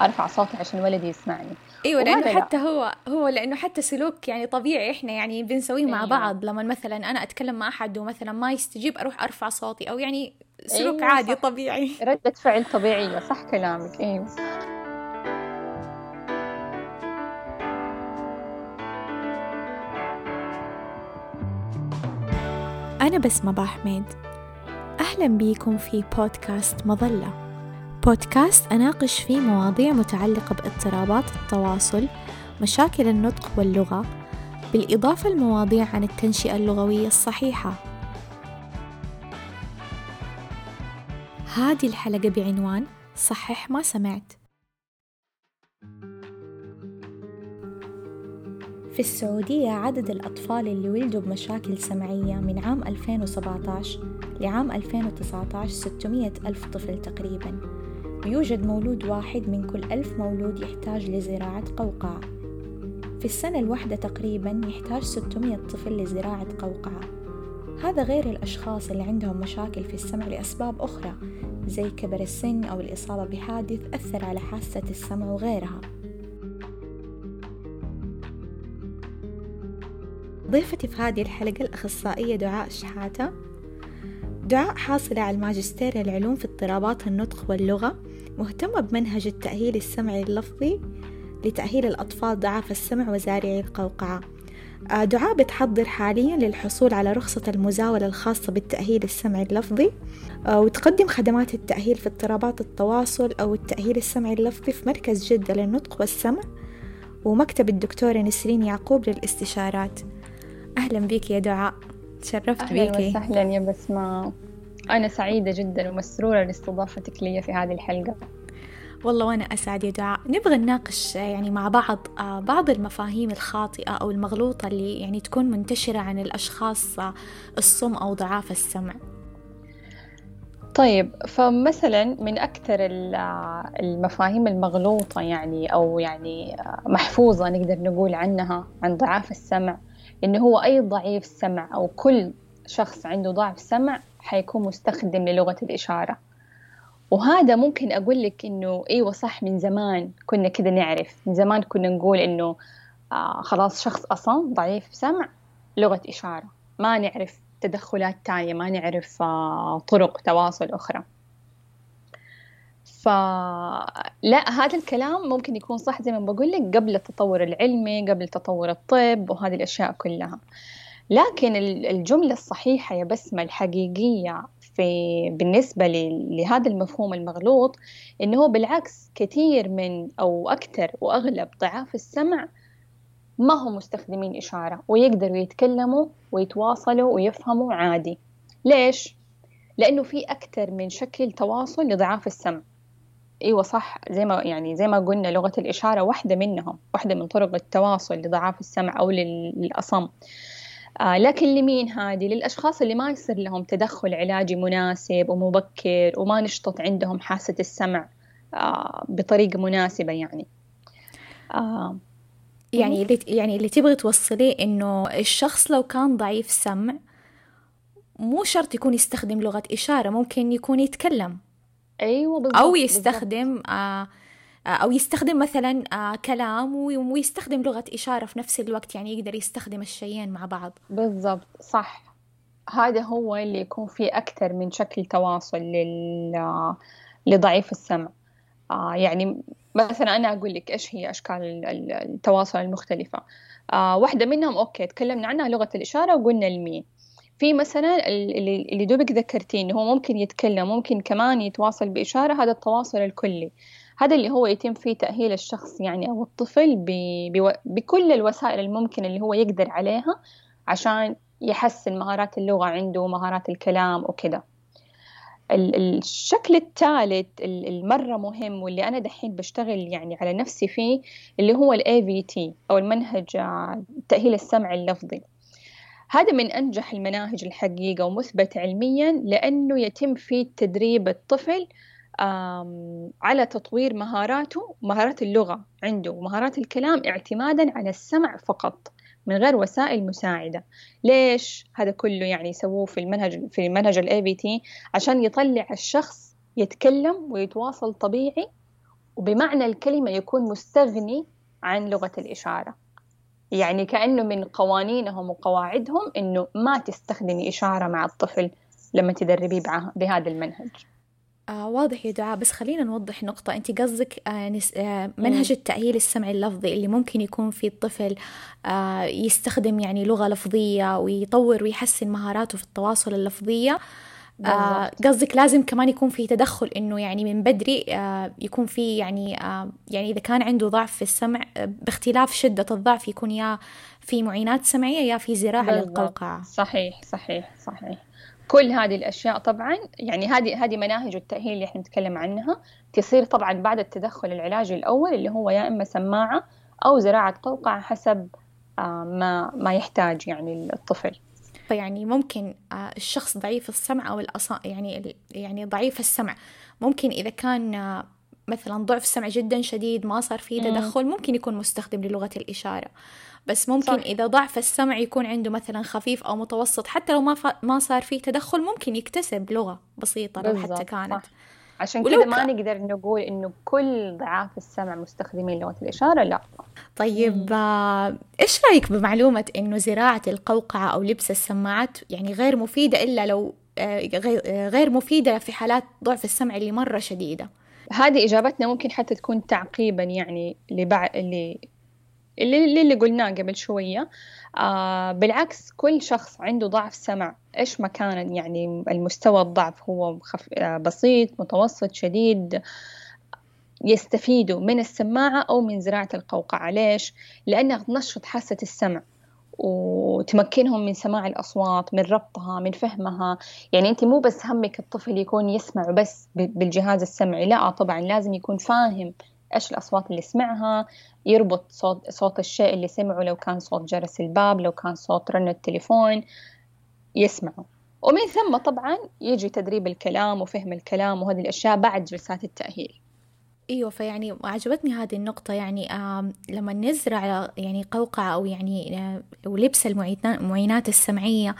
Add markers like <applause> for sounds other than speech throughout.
أرفع صوتي عشان ولدي يسمعني. إيوه لأنه حتى هو هو لأنه حتى سلوك يعني طبيعي إحنا يعني بنسويه مع أيوة. بعض. لما مثلا أنا أتكلم مع أحد ومثلا ما يستجيب أروح أرفع صوتي أو يعني سلوك أيوة عادي صح. طبيعي. <laughs> ردة فعل طبيعية صح كلامك أيوه أنا بسمة حميد أهلا بيكم في بودكاست مظلة. بودكاست أناقش فيه مواضيع متعلقة باضطرابات التواصل مشاكل النطق واللغة بالإضافة لمواضيع عن التنشئة اللغوية الصحيحة. هذه الحلقة بعنوان صحح ما سمعت. في السعودية عدد الأطفال اللي ولدوا بمشاكل سمعية من عام 2017 لعام 2019 600 ألف طفل تقريباً. ويوجد مولود واحد من كل ألف مولود يحتاج لزراعة قوقعة. في السنة الواحدة تقريبا يحتاج 600 طفل لزراعة قوقعة. هذا غير الأشخاص اللي عندهم مشاكل في السمع لأسباب أخرى زي كبر السن أو الإصابة بحادث أثر على حاسة السمع وغيرها. ضيفتي في هذه الحلقة الأخصائية دعاء شحاتة. دعاء حاصلة على الماجستير العلوم في اضطرابات النطق واللغة. مهتمة بمنهج التأهيل السمعي اللفظي لتأهيل الأطفال ضعاف السمع وزارعي القوقعة. آه، دعاء بتحضر حاليا للحصول على رخصة المزاولة الخاصة بالتأهيل السمعي اللفظي آه، وتقدم خدمات التأهيل في اضطرابات التواصل أو التأهيل السمعي اللفظي في مركز جدة للنطق والسمع ومكتب الدكتورة نسرين يعقوب للاستشارات. أهلا بك يا دعاء. تشرفت أهلا بيكي. أهلا وسهلا يا بسمة. أنا سعيدة جدا ومسرورة لاستضافتك لي في هذه الحلقة. والله وأنا أسعد يا دعاء. نبغى نناقش يعني مع بعض آه، بعض المفاهيم الخاطئة أو المغلوطة اللي يعني تكون منتشرة عن الأشخاص آه، الصم أو ضعاف السمع. طيب فمثلا من أكثر المفاهيم المغلوطة يعني أو يعني آه، محفوظة نقدر نقول عنها عن ضعاف السمع إنه هو أي ضعيف سمع أو كل شخص عنده ضعف سمع حيكون مستخدم للغة الإشارة. وهذا ممكن أقول لك إنه أيوة صح من زمان كنا كده نعرف من زمان كنا نقول إنه آه خلاص شخص أصم ضعيف سمع لغة إشارة. ما نعرف تدخلات تانية ما نعرف آه طرق تواصل أخرى. فلا هذا الكلام ممكن يكون صح زي ما بقول لك قبل التطور العلمي قبل تطور الطب وهذه الأشياء كلها. لكن الجملة الصحيحة يا بسمة الحقيقية في بالنسبة لهذا المفهوم المغلوط إنه هو بالعكس كثير من أو أكثر وأغلب ضعاف السمع ما هم مستخدمين إشارة ويقدروا يتكلموا ويتواصلوا ويفهموا عادي. ليش؟ لأنه في أكثر من شكل تواصل لضعاف السمع. إيوه صح زي ما يعني زي ما قلنا لغة الإشارة واحدة منهم واحدة من طرق التواصل لضعاف السمع أو للأصم. لكن لمين هذه؟ للأشخاص اللي ما يصير لهم تدخل علاجي مناسب ومبكر وما نشطت عندهم حاسة السمع آه بطريقة مناسبة يعني. آه يعني اللي يعني اللي تبغي توصليه إنه الشخص لو كان ضعيف سمع مو شرط يكون يستخدم لغة إشارة ممكن يكون يتكلم. أيوة بالضبط أو يستخدم بالضبط. أو يستخدم مثلا آه، كلام ويستخدم لغة إشارة في نفس الوقت يعني يقدر يستخدم الشيئين مع بعض. بالضبط صح. هذا هو اللي يكون فيه أكثر من شكل تواصل لل... لضعيف السمع. آه يعني مثلا أنا أقول لك إيش هي أشكال التواصل المختلفة. آه واحدة منهم أوكي تكلمنا عنها لغة الإشارة وقلنا المين في مثلا اللي, دوبك ذكرتيه إنه هو ممكن يتكلم ممكن كمان يتواصل بإشارة هذا التواصل الكلي. هذا اللي هو يتم فيه تأهيل الشخص يعني أو الطفل بكل الوسائل الممكنة اللي هو يقدر عليها عشان يحسن مهارات اللغة عنده ومهارات الكلام وكده. الشكل الثالث المرة مهم واللي أنا دحين بشتغل يعني على نفسي فيه اللي هو ال AVT أو المنهج تأهيل السمع اللفظي. هذا من أنجح المناهج الحقيقة ومثبت علميا لأنه يتم فيه تدريب الطفل على تطوير مهاراته مهارات اللغة عنده ومهارات الكلام اعتمادا على السمع فقط من غير وسائل مساعدة. ليش هذا كله يعني يسووه في المنهج في منهج ال AVT عشان يطلع الشخص يتكلم ويتواصل طبيعي وبمعنى الكلمة يكون مستغني عن لغة الإشارة. يعني كأنه من قوانينهم وقواعدهم إنه ما تستخدمي إشارة مع الطفل لما تدربيه بهذا المنهج. آه واضح يا دعاء بس خلينا نوضح نقطة. أنت قصدك آه نس... آه منهج التأهيل السمعي اللفظي اللي ممكن يكون في الطفل آه يستخدم يعني لغة لفظية ويطور ويحسن مهاراته في التواصل اللفظية. آه قصدك لازم كمان يكون في تدخل إنه يعني من بدري آه يكون في يعني آه يعني إذا كان عنده ضعف في السمع باختلاف شدة الضعف يكون يا في معينات سمعية يا في زراعة للقوقعة. صحيح صحيح صحيح. كل هذه الأشياء طبعا يعني هذه هذه مناهج التأهيل اللي إحنا نتكلم عنها تصير طبعا بعد التدخل العلاجي الأول اللي هو يا إما سماعة أو زراعة قوقعة حسب آه ما ما يحتاج يعني الطفل. يعني ممكن آه، الشخص ضعيف السمع أو الأصا يعني يعني ضعيف السمع. ممكن إذا كان آه، مثلا ضعف سمع جدا شديد ما صار فيه تدخل ممكن يكون مستخدم للغة الإشارة. بس ممكن صح. إذا ضعف السمع يكون عنده مثلا خفيف أو متوسط حتى لو ما ف... ما صار فيه تدخل ممكن يكتسب لغة بسيطة لو حتى كانت صح. عشان كذا ما نقدر نقول إنه كل ضعاف السمع مستخدمين لغة الإشارة لا طيب آه، إيش رأيك بمعلومة إنه زراعة القوقعة أو لبس السماعات يعني غير مفيدة إلا لو آه، آه، غير مفيدة في حالات ضعف السمع اللي مرة شديدة هذه إجابتنا ممكن حتى تكون تعقيبا يعني لبع... اللي اللي, اللي قلناه قبل شوية. آه بالعكس كل شخص عنده ضعف سمع. إيش ما كان يعني المستوى الضعف هو خف... آه بسيط متوسط شديد يستفيدوا من السماعة أو من زراعة القوقعة. ليش؟ لأنها تنشط حاسة السمع وتمكنهم من سماع الأصوات من ربطها من فهمها. يعني أنت مو بس همك الطفل يكون يسمع بس بالجهاز السمعي لا طبعا لازم يكون فاهم إيش الأصوات اللي سمعها يربط صوت, صوت الشيء اللي سمعه لو كان صوت جرس الباب لو كان صوت رن التليفون يسمعه. ومن ثم طبعا يجي تدريب الكلام وفهم الكلام وهذه الأشياء بعد جلسات التأهيل. إيوه فيعني عجبتني هذه النقطة. يعني لما نزرع يعني قوقعة أو يعني آه، ولبس المعينات السمعية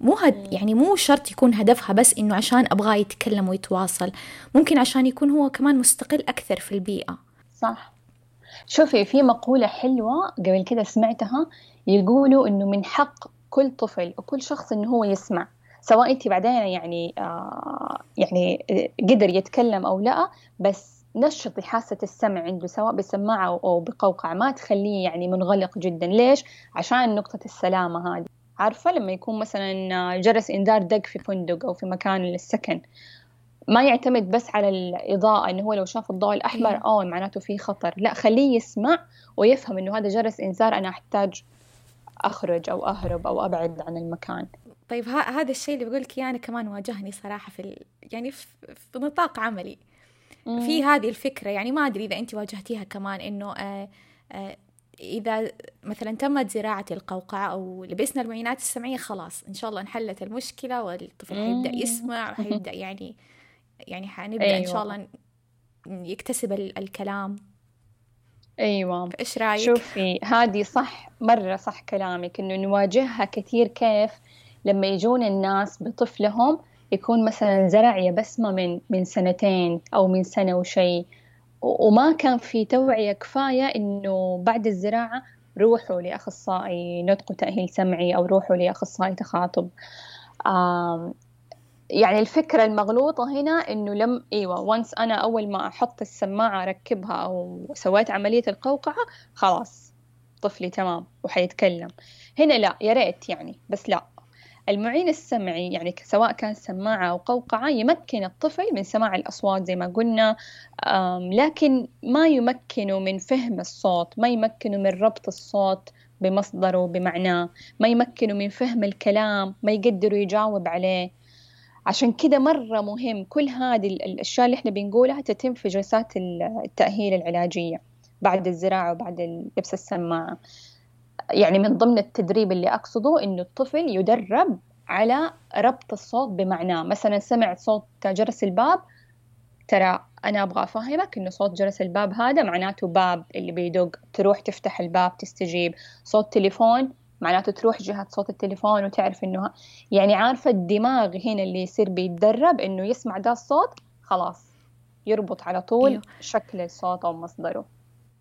مو هد يعني مو شرط يكون هدفها بس إنه عشان أبغاه يتكلم ويتواصل. ممكن عشان يكون هو كمان مستقل أكثر في البيئة. صح. شوفي في مقولة حلوة قبل كده سمعتها يقولوا إنه من حق كل طفل وكل شخص إنه هو يسمع سواء أنت بعدين يعني آه يعني قدر يتكلم أو لا بس نشطي حاسة السمع عنده سواء بسماعة أو بقوقعة ما تخليه يعني منغلق جدا. ليش؟ عشان نقطة السلامة هذه. عارفة لما يكون مثلا جرس إنذار دق في فندق أو في مكان للسكن ما يعتمد بس على الإضاءة إنه هو لو شاف الضوء الأحمر إيه. أوه معناته في خطر لا خليه يسمع ويفهم إنه هذا جرس إنذار أنا أحتاج أخرج أو أهرب أو أبعد عن المكان طيب هذا الشيء اللي بقول لك يعني كمان واجهني صراحة في ال... يعني في, في نطاق عملي مم. في هذه الفكرة يعني ما أدري إذا أنت واجهتيها كمان إنه آه آه إذا مثلا تمت زراعة القوقعة أو لبسنا المعينات السمعية خلاص إن شاء الله انحلت المشكلة والطفل حيبدأ يسمع وحيبدأ <laughs> يعني يعني حنبدأ أيوة. إن شاء. الله يكتسب الكلام أيوة إيش رأيك؟ شوفي هذه صح مرة صح كلامك إنه نواجهها كثير كيف لما يجون الناس بطفلهم يكون مثلا زرع يا بسمة من من سنتين أو من سنة وشيء وما كان في توعية كفاية إنه بعد الزراعة روحوا لأخصائي نطق وتأهيل سمعي أو روحوا لأخصائي تخاطب يعني الفكرة المغلوطة هنا إنه لم أيوة وانس أنا أول ما أحط السماعة أركبها أو سويت عملية القوقعة خلاص طفلي تمام وحيتكلم. هنا لا يا ريت يعني بس لا. المعين السمعي يعني سواء كان سماعة أو قوقعة يمكن الطفل من سماع الأصوات زي ما قلنا لكن ما يمكنه من فهم الصوت ما يمكنه من ربط الصوت بمصدره بمعناه. ما يمكنه من فهم الكلام ما يقدر يجاوب عليه. عشان كده مرة مهم كل هذه الأشياء اللي إحنا بنقولها تتم في جلسات التأهيل العلاجية بعد الزراعة وبعد لبس السماعة. يعني من ضمن التدريب اللي أقصده إنه الطفل يدرب على ربط الصوت بمعناه. مثلا سمع صوت جرس الباب ترى أنا أبغى أفهمك إنه صوت جرس الباب هذا معناته باب اللي بيدق تروح تفتح الباب تستجيب. صوت تليفون معناته تروح جهة صوت التليفون وتعرف إنه يعني عارفة الدماغ هنا اللي يصير بيتدرب إنه يسمع ده الصوت خلاص يربط على طول أيوه. شكل الصوت أو مصدره.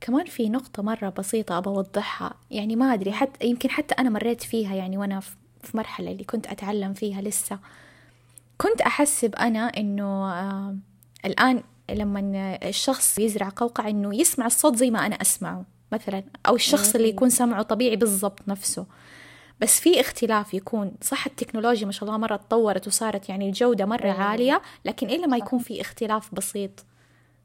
كمان في نقطة مرة بسيطة أبى أوضحها. يعني ما أدري حتى يمكن حتى أنا مريت فيها يعني وأنا في مرحلة اللي كنت أتعلم فيها لسه. كنت أحسب أنا إنه آه الآن لما الشخص يزرع قوقعة إنه يسمع الصوت زي ما أنا أسمعه. مثلا أو الشخص اللي يكون سمعه طبيعي بالضبط نفسه. بس في اختلاف يكون صح التكنولوجيا ما شاء الله مرة تطورت وصارت يعني الجودة مرة عالية لكن إلا ما يكون في اختلاف بسيط.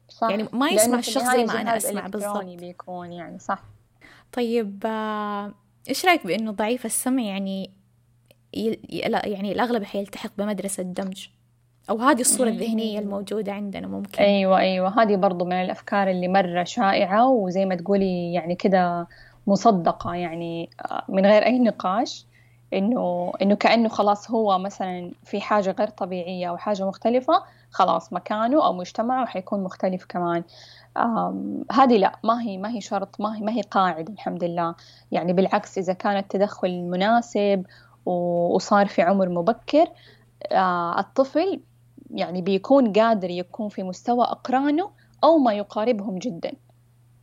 صح. يعني ما يسمع الشخص زي ما أنا أسمع بالضبط. بيكون يعني صح. طيب آه، إيش رأيك بإنه ضعيف السمع يعني يعني الأغلب حيلتحق بمدرسة دمج؟ أو هذه الصورة الذهنية الموجودة عندنا ممكن. أيوة أيوة. هذه برضو من الأفكار اللي مرة شائعة وزي ما تقولي يعني كده مصدقة يعني آه، من غير أي نقاش. إنه إنه كأنه خلاص هو مثلا في حاجة غير طبيعية أو حاجة مختلفة خلاص مكانه أو مجتمعه حيكون مختلف كمان. هذه لا ما هي ما هي شرط ما هي ما هي قاعدة الحمد لله. يعني بالعكس إذا كان التدخل مناسب وصار في عمر مبكر آه الطفل يعني بيكون قادر يكون في مستوى أقرانه أو ما يقاربهم جدا.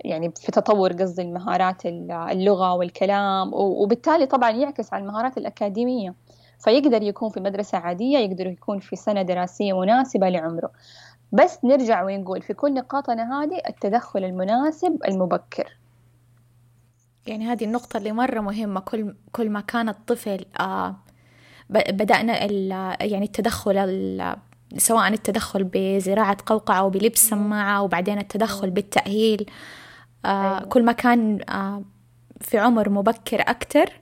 يعني في تطور قصدي المهارات اللغة والكلام وبالتالي طبعا يعكس على المهارات الأكاديمية. فيقدر يكون في مدرسة عادية يقدر يكون في سنة دراسية مناسبة لعمره. بس نرجع ونقول في كل نقاطنا هذه التدخل المناسب المبكر. يعني هذه النقطة اللي مرة مهمة. كل كل ما كان الطفل آه بدأنا يعني التدخل سواء التدخل بزراعة قوقعة أو بلبس سماعة وبعدين التدخل بالتأهيل آه أيوة. كل ما كان آه في عمر مبكر أكتر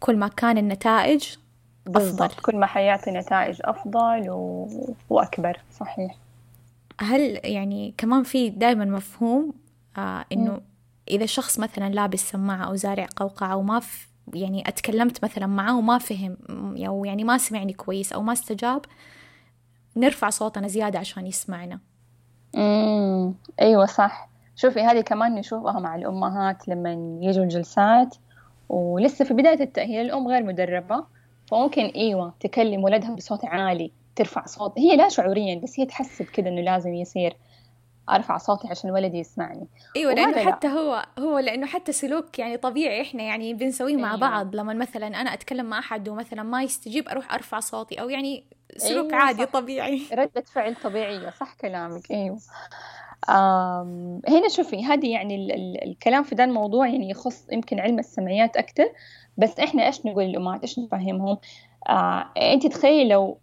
كل ما كان النتائج أفضل. كل ما حيعطي نتائج أفضل و... وأكبر. صحيح. هل يعني كمان في دائما مفهوم آه إنه إذا شخص مثلا لابس سماعة أو زارع قوقعة وما في يعني أتكلمت مثلا معاه وما فهم أو يعني ما سمعني كويس أو ما استجاب نرفع صوتنا زيادة عشان يسمعنا. أيوة صح. شوفي هذه كمان نشوفها مع الأمهات لما يجوا الجلسات ولسه في بداية التأهيل الأم غير مدربة فممكن أيوة تكلم ولدها بصوت عالي ترفع صوت. هي لا شعوريا بس هي تحسب كده إنه لازم يصير. أرفع صوتي عشان ولدي يسمعني. إيوه لأنه حتى لا. هو هو لأنه حتى سلوك يعني طبيعي إحنا يعني بنسويه مع أيوة. بعض. لما مثلا أنا أتكلم مع أحد ومثلا ما يستجيب أروح أرفع صوتي أو يعني سلوك أيوة عادي صح. طبيعي. <laughs> ردة فعل طبيعية صح كلامك. أيوه. آم هنا شوفي هذه يعني ال ال الكلام في ذا الموضوع يعني يخص يمكن علم السمعيات أكثر بس إحنا إيش نقول للأمهات؟ إيش نفهمهم؟ آه أنت تخيلي لو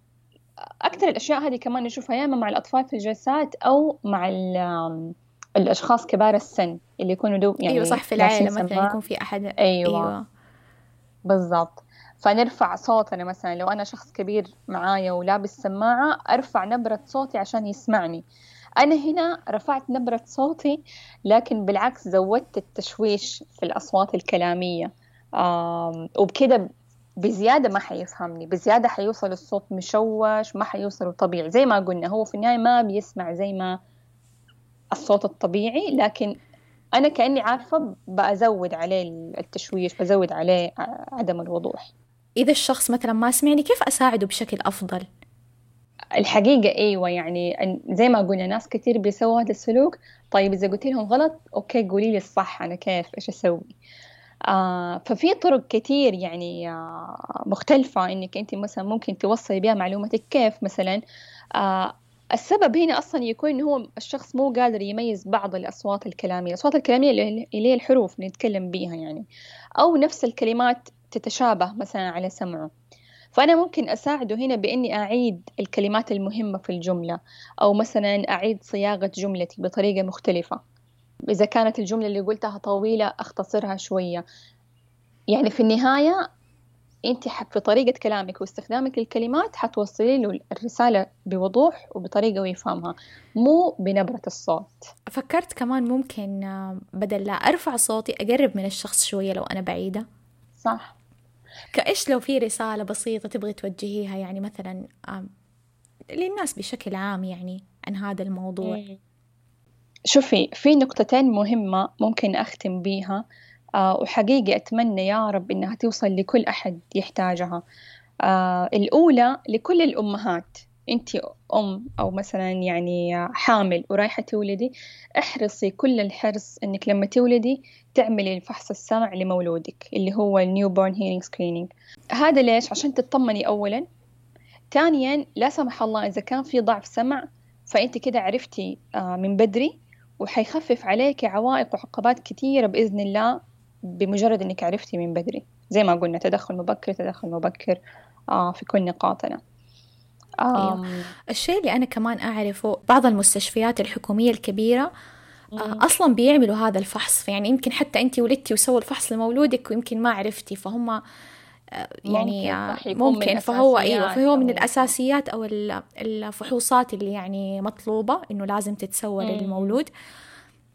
أكثر الأشياء هذه كمان نشوفها يا إما مع الأطفال في الجلسات أو مع الأشخاص كبار السن اللي يكونوا دوب يعني أيوة صح في العائلة مثلا يكون في أحد. أيوة, أيوة. بالضبط. فنرفع صوتنا مثلا لو أنا شخص كبير معايا ولابس سماعة أرفع نبرة صوتي عشان يسمعني. أنا هنا رفعت نبرة صوتي لكن بالعكس زودت التشويش في الأصوات الكلامية. وبكده بزيادة ما حيفهمني بزيادة حيوصل الصوت مشوش ما حيوصل طبيعي زي ما قلنا هو في النهاية ما بيسمع زي ما الصوت الطبيعي لكن أنا كأني عارفة بزود عليه التشويش بزود عليه عدم الوضوح. إذا الشخص مثلا ما سمعني كيف أساعده بشكل أفضل؟ الحقيقة أيوة يعني زي ما قلنا ناس كتير بيسووا هذا السلوك. طيب إذا قلت لهم غلط أوكي قولي لي الصح أنا كيف؟ إيش أسوي؟ آه ففي طرق كتير يعني آه مختلفة إنك أنت مثلا ممكن توصلي بها معلوماتك. كيف مثلا؟ آه السبب هنا أصلا يكون هو الشخص مو قادر يميز بعض الأصوات الكلامية. الأصوات الكلامية اللي هي الحروف اللي نتكلم بيها يعني. أو نفس الكلمات تتشابه مثلا على سمعه. فأنا ممكن أساعده هنا بإني أعيد الكلمات المهمة في الجملة. أو مثلا أعيد صياغة جملتي بطريقة مختلفة. إذا كانت الجملة اللي قلتها طويلة أختصرها شوية. يعني في النهاية أنت في طريقة كلامك واستخدامك للكلمات حتوصلي له الرسالة بوضوح وبطريقة ويفهمها مو بنبرة الصوت. فكرت كمان ممكن بدل لا أرفع صوتي أقرب من الشخص شوية لو أنا بعيدة؟ صح. كإيش لو في رسالة بسيطة تبغي توجهيها؟ يعني مثلا للناس بشكل عام يعني عن هذا الموضوع. إيه. شوفي في نقطتين مهمة ممكن أختم بيها آه وحقيقي أتمنى يا رب إنها توصل لكل أحد يحتاجها. آه الأولى لكل الأمهات. أنت أم أو مثلا يعني حامل ورايحة تولدي احرصي كل الحرص إنك لما تولدي تعملي الفحص السمع لمولودك اللي هو ال newborn hearing screening هذا ليش؟ عشان تطمني أولا. ثانيا لا سمح الله إذا كان في ضعف سمع فأنت كده عرفتي آه، من بدري وحيخفف عليك عوائق وعقبات كثيرة بإذن الله بمجرد إنك عرفتي من بدري. زي ما قلنا تدخل مبكر تدخل مبكر آه في كل نقاطنا. أيوه. الشيء اللي أنا كمان أعرفه بعض المستشفيات الحكومية الكبيرة آه أصلا بيعملوا هذا الفحص. فيعني يمكن حتى أنت ولدتي وسووا الفحص لمولودك ويمكن ما عرفتي فهم آه، يعني ممكن, ممكن فهو أيوه فهو من الأساسيات أو الفحوصات اللي يعني مطلوبة إنه لازم تتسوى للمولود.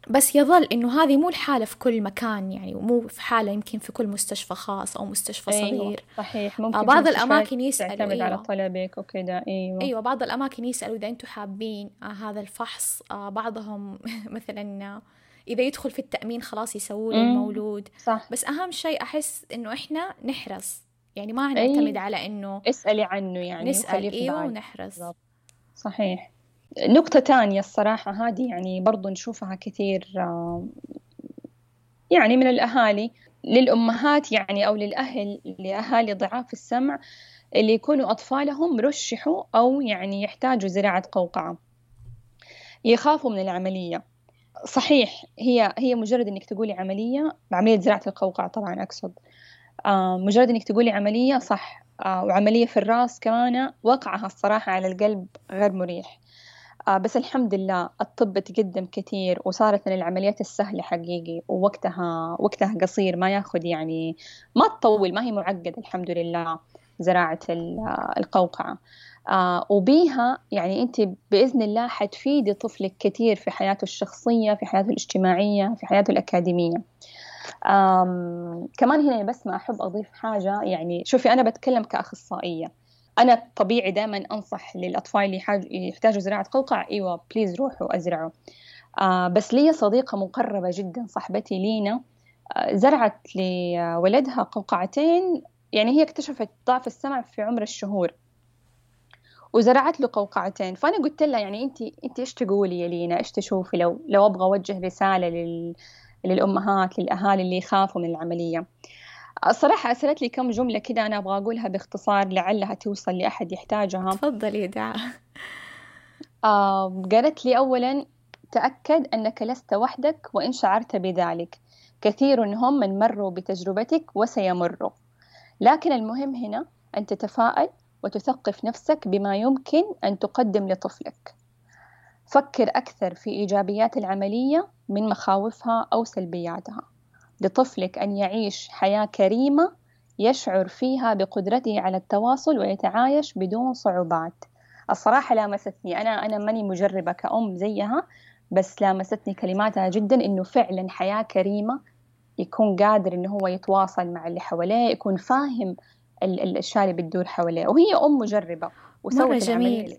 بس يظل إنه هذه مو الحالة في كل مكان يعني ومو في حالة يمكن في كل مستشفى خاص أو مستشفى أيوة صغير. صحيح ممكن بعض الأماكن يسالوا تعتمد أيوة. على طلبك وكذا أيوه. أيوه بعض الأماكن يسألوا إذا أنتم حابين آه هذا الفحص آه بعضهم <laughs> مثلا إذا يدخل في التأمين خلاص يسووا له المولود صح. بس أهم شيء أحس إنه إحنا نحرص يعني ما نعتمد. على إنه اسألي عنه يعني نسأل أيوه ونحرص. صحيح. نقطة تانية الصراحة هذه يعني برضو نشوفها كثير يعني من الأهالي للأمهات يعني أو للأهل لأهالي ضعاف السمع اللي يكونوا أطفالهم رشحوا أو يعني يحتاجوا زراعة قوقعة. يخافوا من العملية. صحيح هي هي مجرد إنك تقولي عملية عملية زراعة القوقعة طبعا أقصد. مجرد إنك تقولي عملية صح. وعملية في الرأس كمان وقعها الصراحة على القلب غير مريح. آه بس الحمد لله الطب تقدم كثير وصارت من العمليات السهلة حقيقي ووقتها وقتها قصير ما ياخذ يعني ما تطول ما هي معقدة الحمد لله زراعة القوقعة. آه وبيها يعني أنت بإذن الله حتفيدي طفلك كثير في حياته الشخصية في حياته الاجتماعية في حياته الأكاديمية. كمان هنا بس ما أحب أضيف حاجة يعني شوفي أنا بتكلم كأخصائية. أنا طبيعي دائما أنصح للأطفال اللي يحتاجوا زراعة قوقع إيوه بليز روحوا أزرعوا. آه بس لي صديقة مقربة جدا صاحبتي لينا آه زرعت لولدها قوقعتين يعني هي اكتشفت ضعف السمع في عمر الشهور وزرعت له قوقعتين. فأنا قلت لها يعني انت انت إيش تقولي يا لينا؟ إيش تشوفي؟ لو لو أبغى أوجه رسالة لل للأمهات للأهالي اللي يخافوا من العملية. الصراحة أرسلت لي كم جملة كده أنا أبغى أقولها باختصار لعلها توصل لأحد يحتاجها. تفضلي دعاء. آه قالت لي أولا تأكد أنك لست وحدك وإن شعرت بذلك. كثير هم من مروا بتجربتك وسيمروا. لكن المهم هنا أن تتفائل وتثقف نفسك بما يمكن أن تقدم لطفلك. فكر أكثر في إيجابيات العملية من مخاوفها أو سلبياتها لطفلك أن يعيش حياة كريمة يشعر فيها بقدرته على التواصل ويتعايش بدون صعوبات. الصراحة لامستني أنا أنا ماني مجربة كأم زيها بس لامستني كلماتها جدا إنه فعلا حياة كريمة يكون قادر إنه هو يتواصل مع اللي حواليه يكون فاهم الأشياء اللي بتدور حواليه وهي أم مجربة وسوت مرة جميل.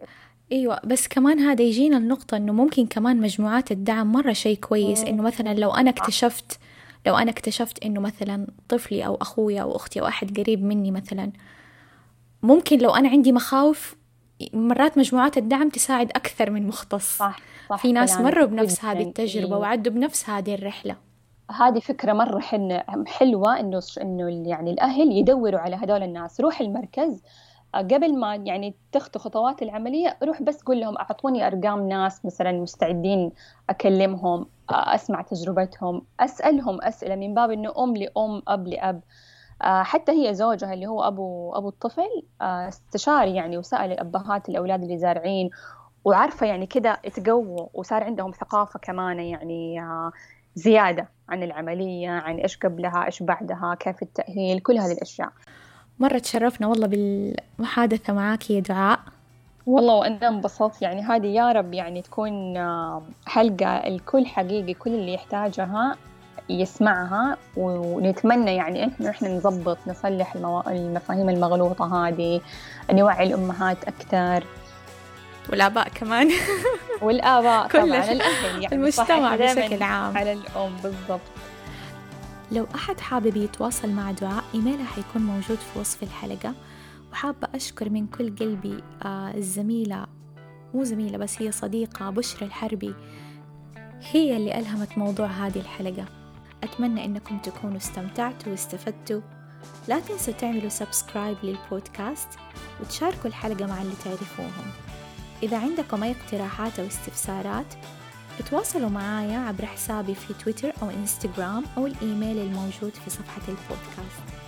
أيوه بس كمان هذا يجينا النقطة إنه ممكن كمان مجموعات الدعم مرة شيء كويس إنه مثلا لو أنا اكتشفت لو أنا اكتشفت إنه مثلا طفلي أو أخوي أو أختي أو أحد قريب مني مثلا ممكن لو أنا عندي مخاوف مرات مجموعات الدعم تساعد أكثر من مختص. صح, صح في ناس مروا بنفس هذه التجربة إيه. وعدوا بنفس هذه الرحلة. هذه فكرة مرة حلوة إنه إنه يعني الأهل يدوروا على هذول الناس. روح المركز قبل ما يعني تخطو خطوات العملية روح بس قول لهم أعطوني أرقام ناس مثلا مستعدين أكلمهم أسمع تجربتهم أسألهم أسئلة من باب إنه أم لأم أب لأب. حتى هي زوجها اللي هو أبو أبو الطفل استشار يعني وسأل الأبهات الأولاد اللي زارعين وعارفة يعني كده اتقووا وصار عندهم ثقافة كمان يعني زيادة عن العملية عن إيش قبلها إيش بعدها كيف التأهيل كل هذه الأشياء. مرة تشرفنا والله بالمحادثة معاك يا دعاء. والله وأنا انبسطت. يعني هذه يا رب يعني تكون حلقة الكل حقيقي كل اللي يحتاجها يسمعها. ونتمنى يعني إنه إحنا نظبط نصلح المفاهيم المغلوطة هذه نوعي الأمهات أكثر. والآباء كمان. والآباء <laughs> طبعا الأهل يعني المجتمع بشكل عام. على الأم بالضبط. لو أحد حابب يتواصل مع دعاء إيميلها حيكون موجود في وصف الحلقة. وحابة أشكر من كل قلبي آه، الزميلة مو زميلة بس هي صديقة بشرى الحربي. هي اللي ألهمت موضوع هذه الحلقة. أتمنى أنكم تكونوا استمتعتوا واستفدتوا. لا تنسوا تعملوا subscribe للبودكاست وتشاركوا الحلقة مع اللي تعرفوهم. إذا عندكم أي اقتراحات أو استفسارات تواصلوا معايا عبر حسابي في تويتر أو إنستغرام أو الإيميل الموجود في صفحة البودكاست.